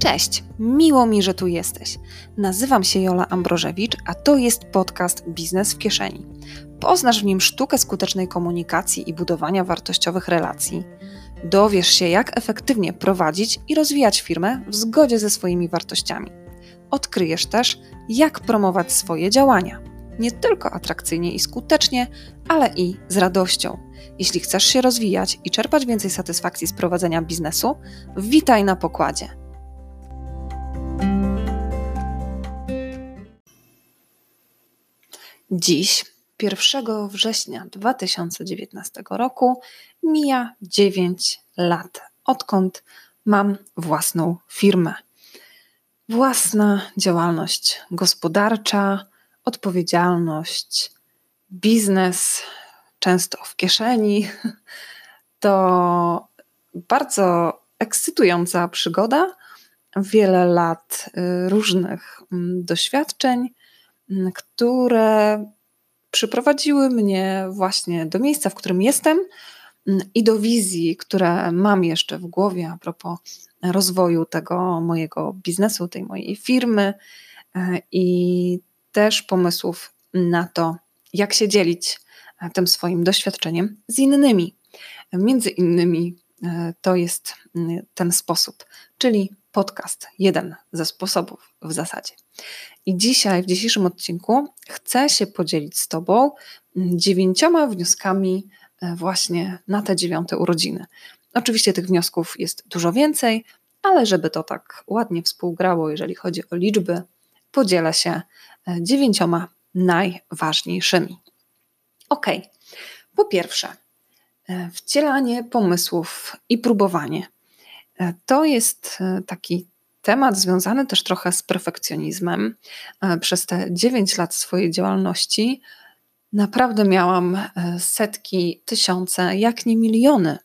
Cześć, miło mi, że tu jesteś. Nazywam się Jola Ambrożewicz, a to jest podcast Biznes w Kieszeni. Poznasz w nim sztukę skutecznej komunikacji i budowania wartościowych relacji. Dowiesz się, jak efektywnie prowadzić i rozwijać firmę w zgodzie ze swoimi wartościami. Odkryjesz też, jak promować swoje działania. Nie tylko atrakcyjnie i skutecznie, ale i z radością. Jeśli chcesz się rozwijać i czerpać więcej satysfakcji z prowadzenia biznesu, witaj na pokładzie. Dziś, 1 września 2019 roku, mija 9 lat, odkąd mam własną firmę. Własna działalność gospodarcza, odpowiedzialność, biznes, często w kieszeni. To bardzo ekscytująca przygoda, wiele lat y, różnych mm, doświadczeń które przyprowadziły mnie właśnie do miejsca, w którym jestem i do wizji, które mam jeszcze w głowie a propos rozwoju tego mojego biznesu, tej mojej firmy e, i też pomysłów na to, jak się dzielić e, tym swoim doświadczeniem z innymi. Między innymi to jest ten sposób, czyli podcast, jeden ze sposobów w zasadzie. I dzisiaj, w dzisiejszym odcinku, chcę się podzielić z Tobą dziewięcioma wnioskami e, właśnie na te dziewiąte urodziny. Oczywiście tych wniosków jest dużo więcej, ale żeby to tak ładnie współgrało, jeżeli chodzi o liczby, podzielę się e, dziewięcioma najważniejszymi. Ok, po pierwsze, e, wcielanie pomysłów i próbowanie. To jest taki temat związany też trochę z perfekcjonizmem. E, przez te 9 lat swojej działalności naprawdę miałam e, setki, tysiące, jak nie miliony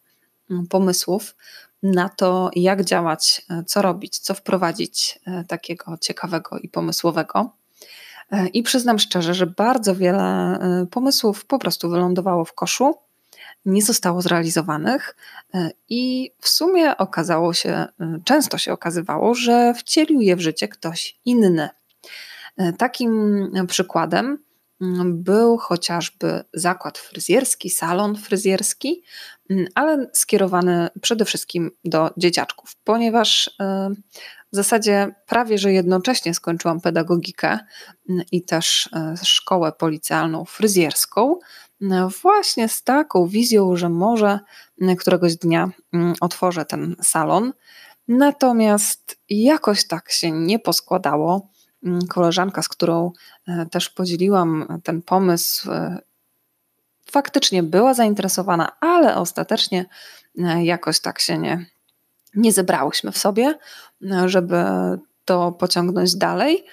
pomysłów na to, jak działać, e, co robić, co wprowadzić takiego ciekawego i pomysłowego. I przyznam szczerze, że bardzo wiele pomysłów po prostu wylądowało w koszu nie zostało zrealizowanych e, i w sumie okazało się, e, często się okazywało, że wcielił je w życie ktoś inny. E, takim przykładem mm, był chociażby zakład fryzjerski, salon fryzjerski, mm, ale skierowany przede wszystkim do dzieciaczków, ponieważ w zasadzie prawie że jednocześnie skończyłam pedagogikę mm, i też szkołę policjalną fryzjerską. No właśnie z taką wizją, że może któregoś dnia mm, otworzę ten salon. Natomiast jakoś tak się nie poskładało. Mm, koleżanka, z którą e, też podzieliłam ten pomysł, e, faktycznie była zainteresowana, ale ostatecznie e, jakoś tak się nie, nie zebrałyśmy w sobie, żeby to pociągnąć dalej.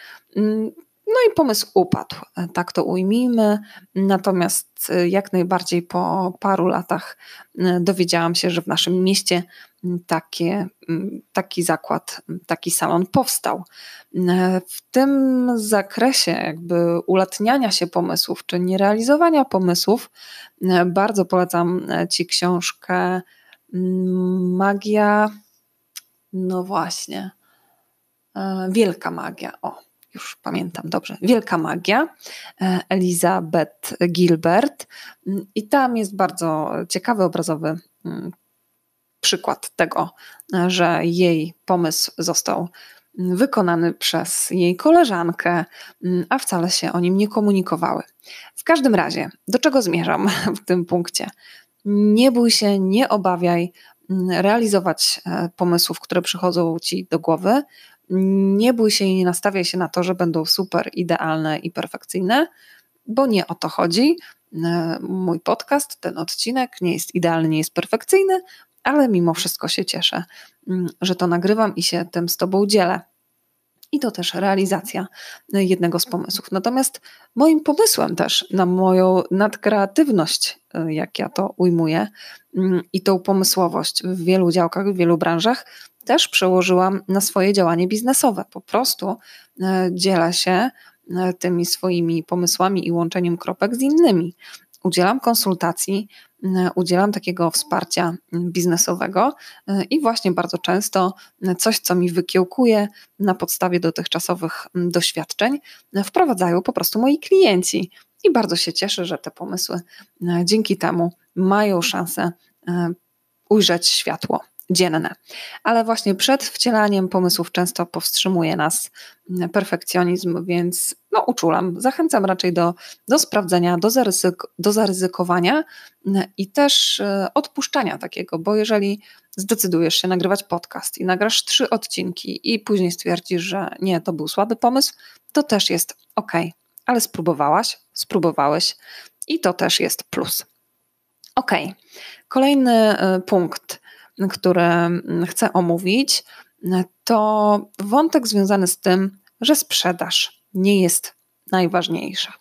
No i pomysł upadł, tak to ujmijmy. Natomiast y, jak najbardziej po paru latach y, dowiedziałam się, że w naszym mieście takie, taki zakład, taki salon powstał. Y, w tym zakresie jakby ulatniania się pomysłów, czy nierealizowania pomysłów, bardzo polecam Ci książkę Magia, no właśnie, Wielka Magia, o już pamiętam dobrze, Wielka Magia, e, Elizabeth Gilbert. Mm, I tam jest bardzo ciekawy, obrazowy mm, przykład tego, że jej pomysł został wykonany przez jej koleżankę, mm, a wcale się o nim nie komunikowały. W każdym razie, do czego zmierzam w tym punkcie? Nie bój się, nie obawiaj realizować e, pomysłów, które przychodzą ci do głowy, nie bój się i nie nastawiaj się na to, że będą super idealne i perfekcyjne, bo nie o to chodzi. E, mój podcast, ten odcinek nie jest idealny, nie jest perfekcyjny, ale mimo wszystko się cieszę, mm, że to nagrywam i się tym z Tobą dzielę. I to też realizacja jednego z pomysłów. Natomiast moim pomysłem też na moją nadkreatywność, e, jak ja to ujmuję, mm, i tą pomysłowość w wielu działkach, w wielu branżach, też przełożyłam na swoje działanie biznesowe. Po prostu e, dzielę się e, tymi swoimi pomysłami i łączeniem kropek z innymi. Udzielam konsultacji, udzielam takiego wsparcia biznesowego i właśnie bardzo często coś, co mi wykiełkuje na podstawie dotychczasowych doświadczeń, wprowadzają po prostu moi klienci. I bardzo się cieszę, że te pomysły dzięki temu mają szansę ujrzeć światło dzienne. Ale właśnie przed wcielaniem pomysłów często powstrzymuje nas perfekcjonizm, więc no, uczulam. Zachęcam raczej do, do sprawdzenia, do, zaryzyk, do zaryzykowania i też e, odpuszczania takiego, bo jeżeli zdecydujesz się nagrywać podcast i nagrasz trzy odcinki i później stwierdzisz, że nie, to był słaby pomysł, to też jest ok, ale spróbowałaś, spróbowałeś i to też jest plus. Ok, kolejny e, punkt które mm, chcę omówić, to wątek związany z tym, że sprzedaż nie jest najważniejsza.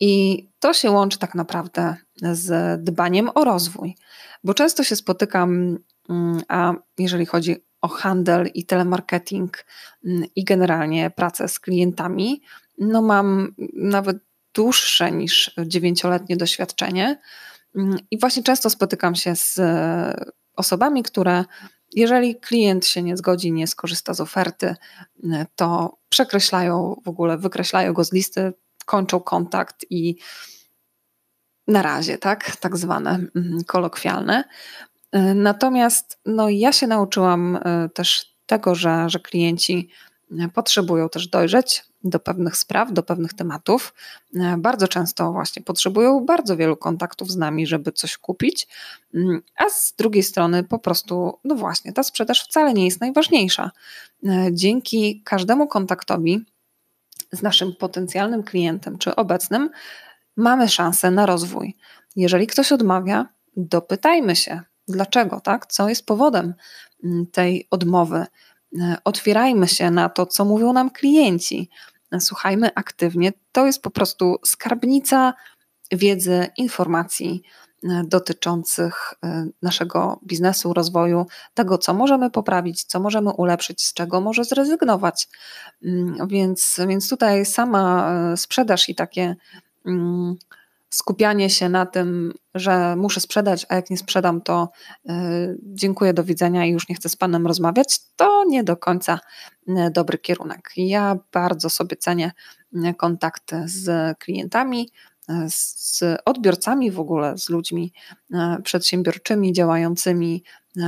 I to się łączy tak naprawdę z dbaniem o rozwój, bo często się spotykam, mm, a jeżeli chodzi o handel i telemarketing mm, i generalnie pracę z klientami, no mam nawet dłuższe niż dziewięcioletnie doświadczenie. I właśnie często spotykam się z osobami, które jeżeli klient się nie zgodzi, nie skorzysta z oferty, to przekreślają w ogóle, wykreślają go z listy, kończą kontakt i na razie, tak, tak zwane mm, kolokwialne. Natomiast no, ja się nauczyłam e, też tego, że, że klienci potrzebują też dojrzeć do pewnych spraw, do pewnych tematów. E, bardzo często właśnie potrzebują bardzo wielu kontaktów z nami, żeby coś kupić, mm, a z drugiej strony po prostu, no właśnie, ta sprzedaż wcale nie jest najważniejsza. E, dzięki każdemu kontaktowi z naszym potencjalnym klientem czy obecnym mamy szansę na rozwój. Jeżeli ktoś odmawia, dopytajmy się, dlaczego, tak? Co jest powodem mm, tej odmowy? Otwierajmy się na to, co mówią nam klienci słuchajmy aktywnie. To jest po prostu skarbnica wiedzy, informacji e, dotyczących e, naszego biznesu, rozwoju, tego, co możemy poprawić, co możemy ulepszyć, z czego może zrezygnować. Mm, więc, więc tutaj sama e, sprzedaż i takie mm, skupianie się na tym, że muszę sprzedać, a jak nie sprzedam, to dziękuję, do widzenia i już nie chcę z Panem rozmawiać, to nie do końca dobry kierunek. Ja bardzo sobie cenię kontakty z klientami, z odbiorcami w ogóle, z ludźmi przedsiębiorczymi, działającymi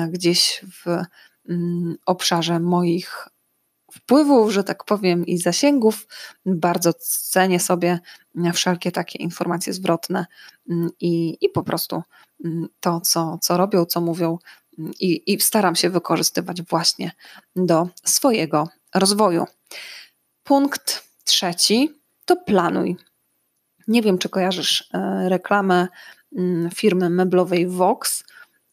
gdzieś w obszarze moich wpływów, że tak powiem, i zasięgów. Bardzo cenię sobie wszelkie takie informacje zwrotne i, i po prostu to, co, co robią, co mówią, i, i staram się wykorzystywać właśnie do swojego rozwoju. Punkt trzeci to planuj. Nie wiem, czy kojarzysz e, reklamę mm, firmy meblowej Vox.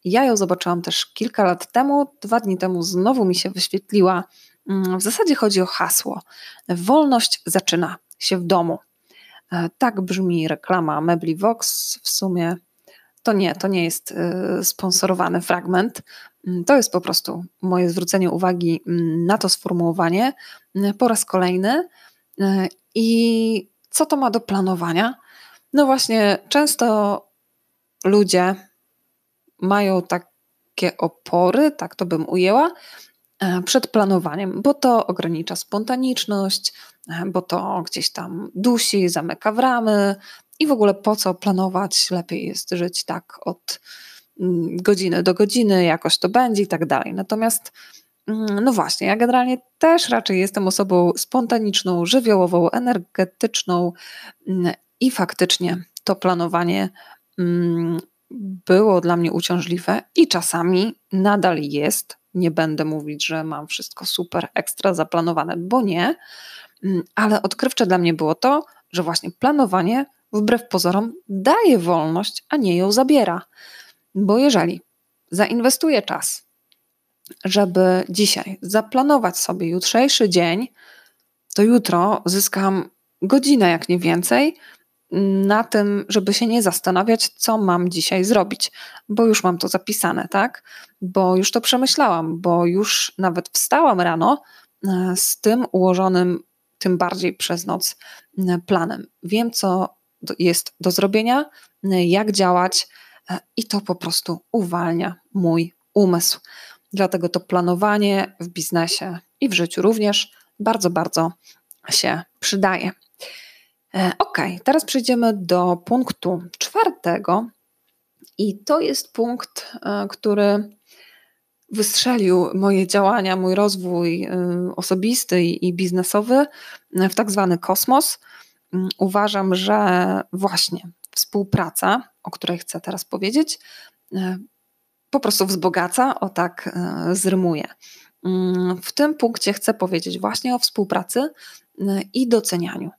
Ja ją zobaczyłam też kilka lat temu. Dwa dni temu znowu mi się wyświetliła. Mm, w zasadzie chodzi o hasło. Wolność zaczyna się w domu. E, tak brzmi reklama mebli Vox. W sumie to nie, to nie jest y, sponsorowany fragment. Mm, to jest po prostu moje zwrócenie uwagi mm, na to sformułowanie po raz kolejny. Y, I co to ma do planowania? No właśnie, często ludzie mają takie opory, tak to bym ujęła, przed planowaniem, bo to ogranicza spontaniczność, bo to gdzieś tam dusi, zamyka w ramy, i w ogóle po co planować, lepiej jest żyć tak od mm, godziny do godziny, jakoś to będzie i tak dalej. Natomiast mm, no właśnie, ja generalnie też raczej jestem osobą spontaniczną, żywiołową, energetyczną mm, i faktycznie to planowanie było dla mnie uciążliwe i czasami nadal jest. Nie będę mówić, że mam wszystko super ekstra zaplanowane, bo nie, ale odkrywcze dla mnie było to, że właśnie planowanie wbrew pozorom daje wolność, a nie ją zabiera. Bo jeżeli zainwestuję czas, żeby dzisiaj zaplanować sobie jutrzejszy dzień, to jutro zyskam godzinę, jak nie więcej, na tym, żeby się nie zastanawiać, co mam dzisiaj zrobić, bo już mam to zapisane, tak? Bo już to przemyślałam, bo już nawet wstałam rano e, z tym ułożonym, tym bardziej przez noc e, planem. Wiem, co jest do zrobienia, jak działać i to po prostu uwalnia mój umysł. Dlatego to planowanie w biznesie i w życiu również bardzo, bardzo się przydaje. Ok, teraz przejdziemy do punktu czwartego, i to jest punkt, który wystrzelił moje działania, mój rozwój y, osobisty i biznesowy w tak zwany kosmos. Mm, uważam, że właśnie współpraca, o której chcę teraz powiedzieć, po prostu wzbogaca, o tak zrymuję. Mm, w tym punkcie chcę powiedzieć właśnie o współpracy i docenianiu.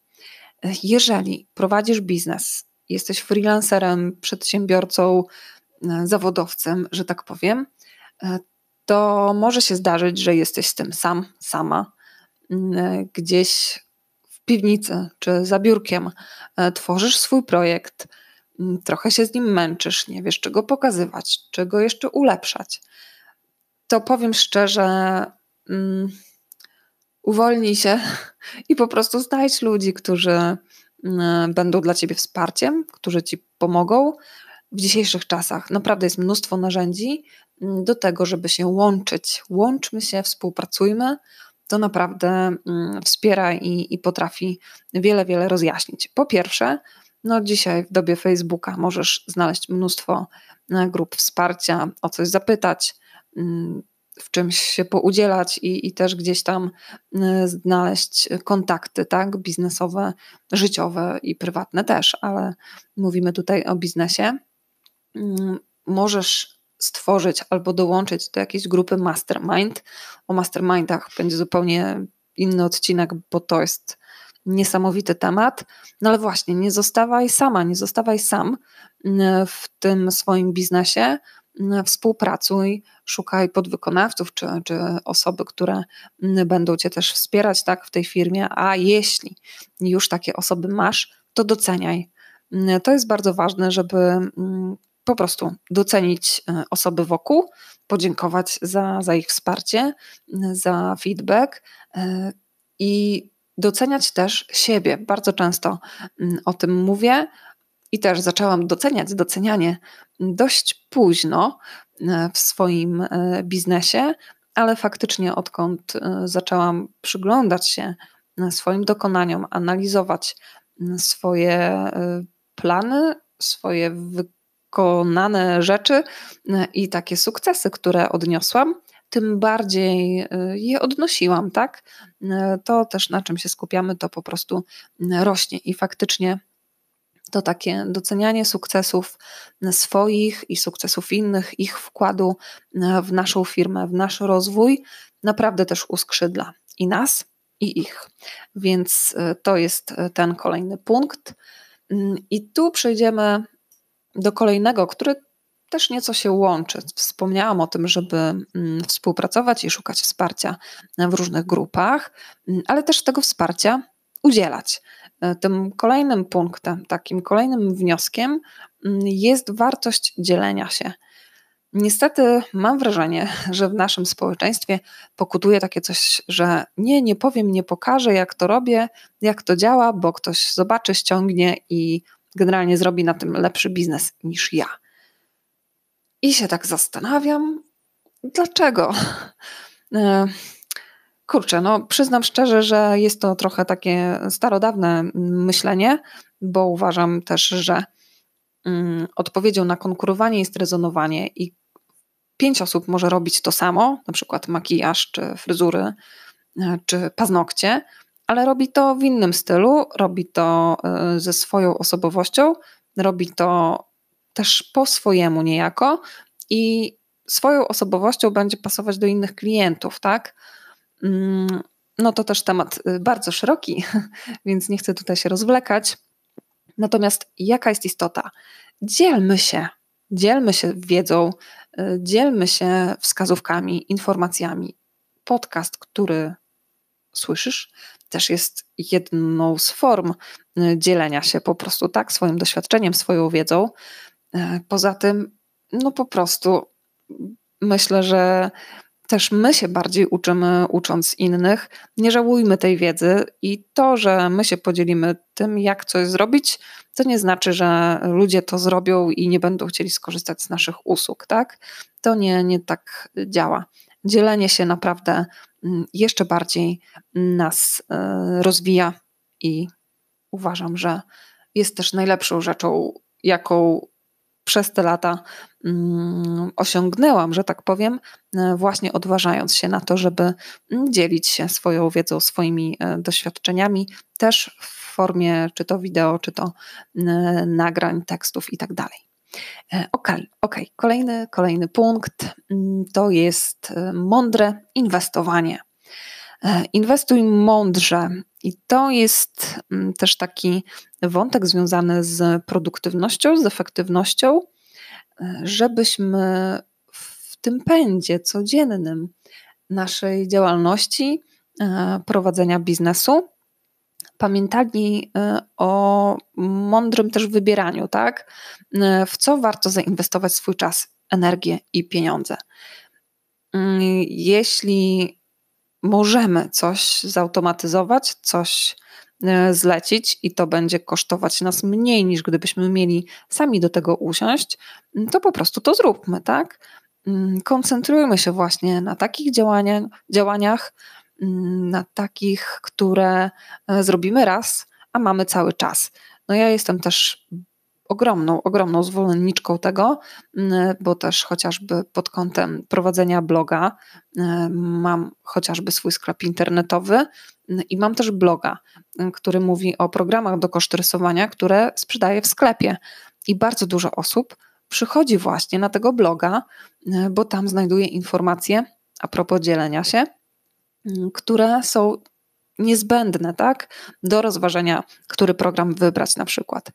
Jeżeli prowadzisz biznes, jesteś freelancerem, przedsiębiorcą, zawodowcem, że tak powiem, to może się zdarzyć, że jesteś z tym sam, sama, mm, gdzieś w piwnicy czy za biurkiem e, tworzysz swój projekt, trochę się z nim męczysz, nie wiesz czego pokazywać, czego jeszcze ulepszać. To powiem szczerze, uwolnij się i po prostu znajdź ludzi, którzy um, będą dla ciebie wsparciem, którzy ci pomogą. W dzisiejszych czasach naprawdę jest mnóstwo narzędzi, Mm, do tego, żeby się łączyć. Łączmy się, współpracujmy. To naprawdę mm, wspiera i, i potrafi wiele, wiele rozjaśnić. Po pierwsze, no dzisiaj w dobie Facebooka możesz znaleźć mnóstwo e, grup wsparcia, o coś zapytać, mm, w czymś się poudzielać i, i też gdzieś tam e, znaleźć kontakty, tak, biznesowe, życiowe i prywatne też, ale mówimy tutaj o biznesie. Możesz stworzyć albo dołączyć do jakiejś grupy mastermind. O mastermindach będzie zupełnie inny odcinek, bo to jest niesamowity temat. No ale właśnie, nie zostawaj sama, nie zostawaj sam mm, w tym swoim biznesie. Mm, współpracuj, szukaj podwykonawców czy, czy osoby, które mm, będą Cię też wspierać tak, w tej firmie. A jeśli już takie osoby masz, to doceniaj. To jest bardzo ważne, żeby po prostu docenić e, osoby wokół, podziękować za, za ich wsparcie, za feedback e, i doceniać też siebie. Bardzo często mm, o tym mówię i też zaczęłam doceniać docenianie dość późno w swoim biznesie, ale faktycznie odkąd zaczęłam przyglądać się swoim dokonaniom, analizować swoje plany, swoje wy wykonane rzeczy e, i takie sukcesy, które odniosłam, tym bardziej e, je odnosiłam, tak? E, to też na czym się skupiamy, to po prostu rośnie i faktycznie to takie docenianie sukcesów swoich i sukcesów innych, ich wkładu w naszą firmę, w nasz rozwój, naprawdę też uskrzydla i nas, i ich. Więc to jest ten kolejny punkt. Mm, I tu przejdziemy do kolejnego, który też nieco się łączy. Wspomniałam o tym, żeby mm, współpracować i szukać wsparcia w różnych grupach, mm, ale też tego wsparcia udzielać. E, tym kolejnym punktem, takim kolejnym wnioskiem mm, jest wartość dzielenia się. Niestety mam wrażenie, że w naszym społeczeństwie pokutuje takie coś, że nie, nie powiem, nie pokażę, jak to robię, jak to działa, bo ktoś zobaczy, ściągnie i generalnie zrobi na tym lepszy biznes niż ja. I się tak zastanawiam, dlaczego? Kurczę, no przyznam szczerze, że jest to trochę takie starodawne myślenie, bo uważam też, że mm, odpowiedzią na konkurowanie jest rezonowanie i pięć osób może robić to samo, na przykład makijaż, czy fryzury, e, czy paznokcie, ale robi to w innym stylu, robi to e, ze swoją osobowością, robi to też po swojemu niejako i swoją osobowością będzie pasować do innych klientów, tak? Mm, no to też temat y, bardzo szeroki, więc nie chcę tutaj się rozwlekać. Natomiast jaka jest istota? Dzielmy się, dzielmy się wiedzą, y, dzielmy się wskazówkami, informacjami. Podcast, który słyszysz, też jest jedną z form y, dzielenia się po prostu tak swoim doświadczeniem, swoją wiedzą. Poza tym, no po prostu myślę, że też my się bardziej uczymy, ucząc innych. Nie żałujmy tej wiedzy i to, że my się podzielimy tym, jak coś zrobić, to nie znaczy, że ludzie to zrobią i nie będą chcieli skorzystać z naszych usług, tak? To nie, nie tak działa. Dzielenie się naprawdę mm, jeszcze bardziej nas e, rozwija i uważam, że jest też najlepszą rzeczą, jaką przez te lata mm, osiągnęłam, że tak powiem, e, właśnie odważając się na to, żeby mm, dzielić się swoją wiedzą, swoimi e, doświadczeniami, też w formie czy to wideo, czy to nagrań, tekstów i dalej. Ok, ok. Kolejny, kolejny punkt mm, to jest e, mądre inwestowanie. Inwestuj mądrze. I to jest też taki wątek związany z produktywnością, z efektywnością, e, żebyśmy w tym pędzie codziennym naszej działalności, e, prowadzenia biznesu, pamiętali e, o mądrym też wybieraniu, tak? W co warto zainwestować swój czas, energię i pieniądze. Mm, jeśli możemy coś zautomatyzować, coś E, zlecić i to będzie kosztować nas mniej niż gdybyśmy mieli sami do tego usiąść, mm, to po prostu to zróbmy, tak? Mm, koncentrujmy się właśnie na takich działania, działaniach, mm, na takich, które e, zrobimy raz, a mamy cały czas. No ja jestem też ogromną, ogromną zwolenniczką tego, bo też chociażby pod kątem prowadzenia bloga e, mam chociażby swój sklep internetowy i mam też bloga, który mówi o programach do kosztorysowania, które sprzedaję w sklepie. I bardzo dużo osób przychodzi właśnie na tego bloga, bo tam znajduje informacje a propos dzielenia się, które są niezbędne, tak, do rozważenia, który program wybrać na przykład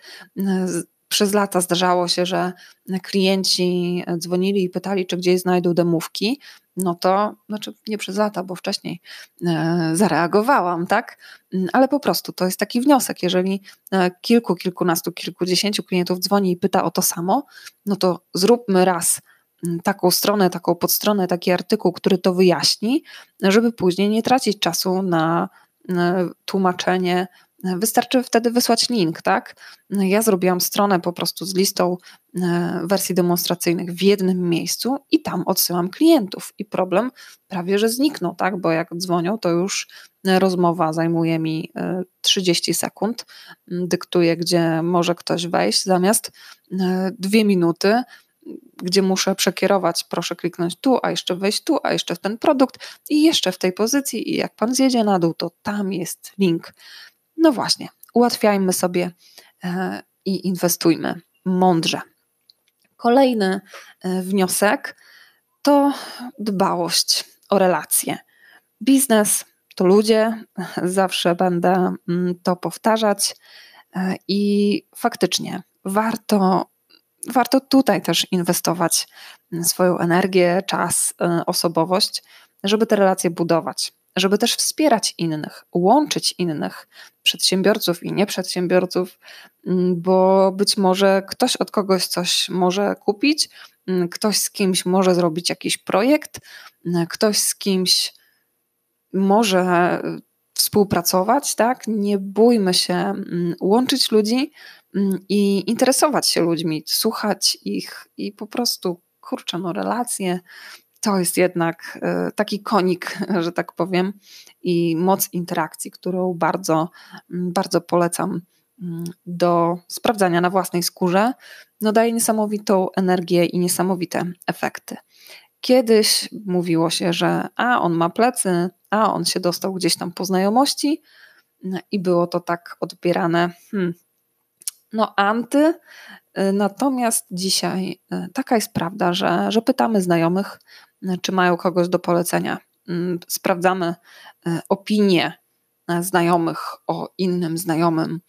przez lata zdarzało się, że klienci dzwonili i pytali, czy gdzieś znajdą demówki, no to, znaczy nie przez lata, bo wcześniej e, zareagowałam, tak? Ale po prostu to jest taki wniosek. Jeżeli e, kilku, kilkunastu, kilkudziesięciu klientów dzwoni i pyta o to samo, no to zróbmy raz taką stronę, taką podstronę, taki artykuł, który to wyjaśni, żeby później nie tracić czasu na tłumaczenie Wystarczy wtedy wysłać link, tak? Ja zrobiłam stronę po prostu z listą e, wersji demonstracyjnych w jednym miejscu i tam odsyłam klientów. I problem prawie że zniknął, tak? Bo jak dzwonią, to już rozmowa zajmuje mi 30 e, sekund, dyktuje, gdzie może ktoś wejść, zamiast e, dwie minuty gdzie muszę przekierować, proszę kliknąć tu, a jeszcze wejść tu, a jeszcze w ten produkt i jeszcze w tej pozycji i jak pan zjedzie na dół, to tam jest link. No właśnie, ułatwiajmy sobie e, i inwestujmy mądrze. Kolejny e, wniosek to dbałość o relacje. Biznes to ludzie, zawsze będę mm, to powtarzać e, i faktycznie warto, warto tutaj też inwestować swoją energię, czas, osobowość, żeby te relacje budować żeby też wspierać innych, łączyć innych, przedsiębiorców i nieprzedsiębiorców, mm, bo być może ktoś od kogoś coś może kupić, mm, ktoś z kimś może zrobić jakiś projekt, mm, ktoś z kimś może współpracować, tak? Nie bójmy się łączyć ludzi i interesować się ludźmi, słuchać ich i po prostu kurczę, no relacje, to jest jednak e, taki konik, że tak powiem, i moc interakcji, którą bardzo, mm, bardzo polecam mm, do sprawdzania na własnej skórze. No daje niesamowitą energię i niesamowite efekty. Kiedyś mówiło się, że a on ma plecy, a on się dostał gdzieś tam po znajomości no i było to tak odbierane, hmm, no anty. E, natomiast dzisiaj e, taka jest prawda, że, że pytamy znajomych, czy mają kogoś do polecenia. Mm, sprawdzamy e, opinie e, znajomych o innym znajomym,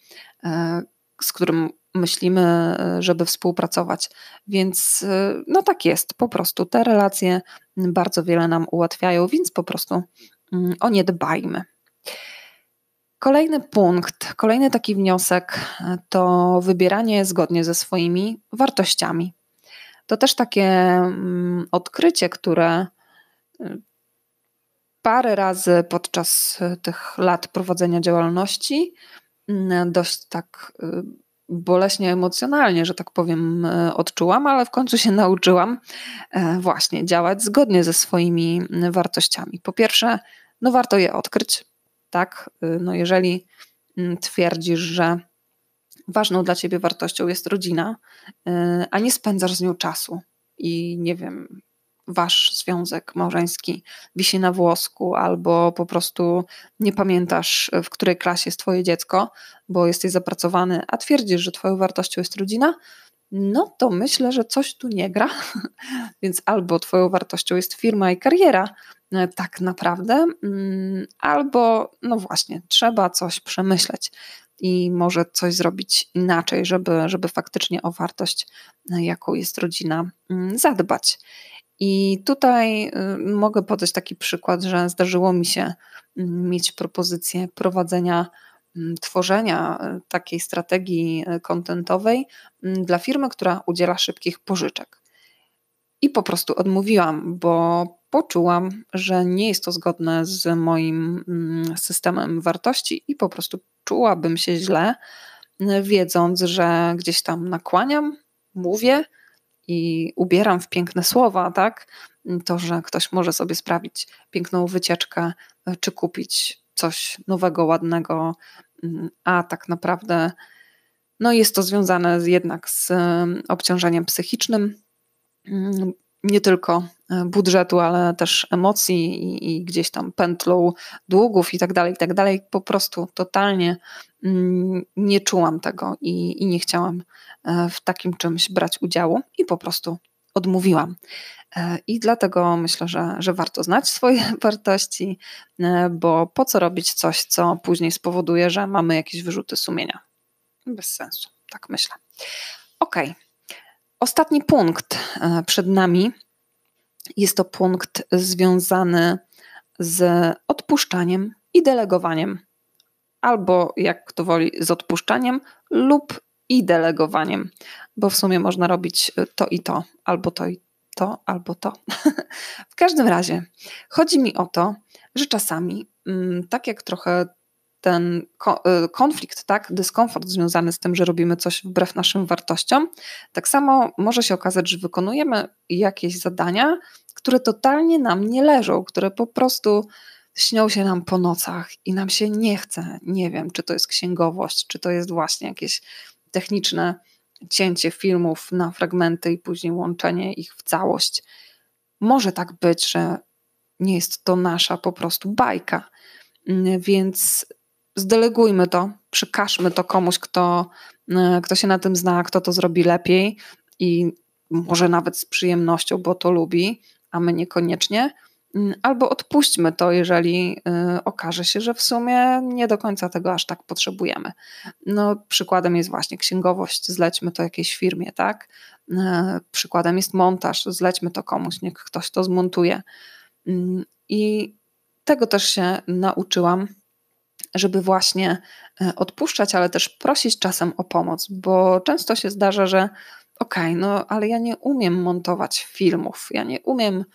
z którym myślimy, żeby współpracować. Więc no tak jest, po prostu te relacje bardzo wiele nam ułatwiają, więc po prostu mm, o nie dbajmy. Kolejny punkt, kolejny taki wniosek to wybieranie zgodnie ze swoimi wartościami. To też takie mm, odkrycie, które y, parę razy podczas tych lat prowadzenia działalności mm, dość tak y, boleśnie emocjonalnie, że tak powiem, y, odczułam, ale w końcu się nauczyłam e, właśnie działać zgodnie ze swoimi wartościami. Po pierwsze, no warto je odkryć, tak? Y, no jeżeli mm, twierdzisz, że ważną dla ciebie wartością jest rodzina, a nie spędzasz z nią czasu i nie wiem, wasz związek małżeński wisi na włosku, albo po prostu nie pamiętasz, w której klasie jest twoje dziecko, bo jesteś zapracowany, a twierdzisz, że twoją wartością jest rodzina, no to myślę, że coś tu nie gra. Więc albo twoją wartością jest firma i kariera, e, tak naprawdę, mm, albo no właśnie, trzeba coś przemyśleć i może coś zrobić inaczej, żeby, żeby faktycznie o wartość, e, jaką jest rodzina, mm, zadbać. I tutaj y, mogę podać taki przykład, że zdarzyło mi się mm, mieć propozycję prowadzenia, mm, tworzenia y, takiej strategii kontentowej mm, dla firmy, która udziela szybkich pożyczek. I po prostu odmówiłam, bo poczułam, że nie jest to zgodne z moim systemem wartości i po prostu czułabym się źle, wiedząc, że gdzieś tam nakłaniam, mówię, i ubieram w piękne słowa, tak? To, że ktoś może sobie sprawić piękną wycieczkę, e, czy kupić coś nowego, ładnego, mm, a tak naprawdę no jest to związane jednak z obciążeniem psychicznym, mm, nie tylko e, budżetu, ale też emocji i, i gdzieś tam pętlą długów i tak dalej, i tak dalej. Po prostu totalnie mm, nie czułam tego i, i nie chciałam e, w takim czymś brać udziału i po prostu odmówiłam. E, I dlatego myślę, że, że warto znać swoje wartości, bo po co robić coś, co później spowoduje, że mamy jakieś wyrzuty sumienia? Bez sensu, tak myślę. Okej. Okay. Ostatni punkt e, przed nami jest to punkt związany z odpuszczaniem i delegowaniem. Albo jak kto woli, z odpuszczaniem lub i delegowaniem, bo w sumie można robić to i to, albo to i to, albo to. w każdym razie chodzi mi o to, że czasami, mm, tak jak trochę ten y, konflikt, tak, dyskomfort związany z tym, że robimy coś wbrew naszym wartościom, tak samo może się okazać, że wykonujemy jakieś zadania, które totalnie nam nie leżą, które po prostu śnią się nam po nocach i nam się nie chce. Nie wiem, czy to jest księgowość, czy to jest właśnie jakieś techniczne cięcie filmów na fragmenty i później łączenie ich w całość. Może tak być, że nie jest to nasza po prostu bajka. Więc zdelegujmy to, przekażmy to komuś, kto, e, kto się na tym zna, kto to zrobi lepiej i może nawet z przyjemnością, bo to lubi, a my niekoniecznie. Mm, albo odpuśćmy to, jeżeli y, okaże się, że w sumie nie do końca tego aż tak potrzebujemy. No, przykładem jest właśnie księgowość, zlećmy to jakiejś firmie, tak? Y, przykładem jest montaż, zlećmy to komuś, niech ktoś to zmontuje. Y, I tego też się nauczyłam żeby właśnie e, odpuszczać, ale też prosić czasem o pomoc, bo często się zdarza, że okej, okay, no ale ja nie umiem montować filmów, ja nie umiem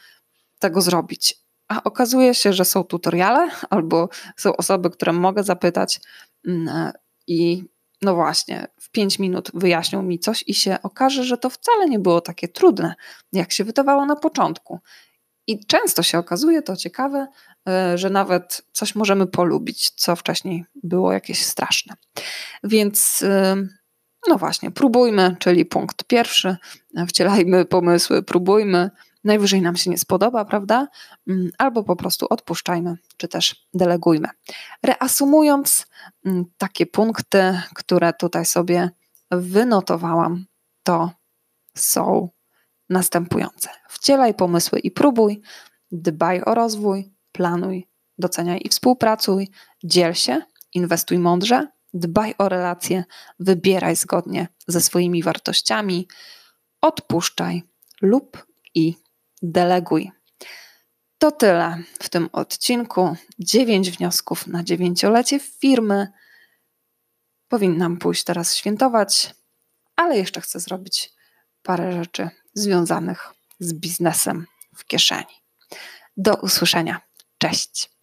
tego zrobić. A okazuje się, że są tutoriale albo są osoby, które mogę zapytać mm, e, i no właśnie, w 5 minut wyjaśnią mi coś i się okaże, że to wcale nie było takie trudne, jak się wydawało na początku. I często się okazuje, to ciekawe, że nawet coś możemy polubić, co wcześniej było jakieś straszne. Więc e, no właśnie, próbujmy, czyli punkt pierwszy, wcielajmy pomysły, próbujmy. Najwyżej nam się nie spodoba, prawda? Mm, albo po prostu odpuszczajmy, czy też delegujmy. Reasumując, mm, takie punkty, które tutaj sobie wynotowałam, to są następujące. Wcielaj pomysły i próbuj, dbaj o rozwój, planuj, doceniaj i współpracuj, dziel się, inwestuj mądrze, dbaj o relacje, wybieraj zgodnie ze swoimi wartościami, odpuszczaj lub i deleguj. To tyle w tym odcinku. Dziewięć wniosków na dziewięciolecie firmy. Powinnam pójść teraz świętować, ale jeszcze chcę zrobić parę rzeczy związanych z biznesem w kieszeni. Do usłyszenia. Cześć.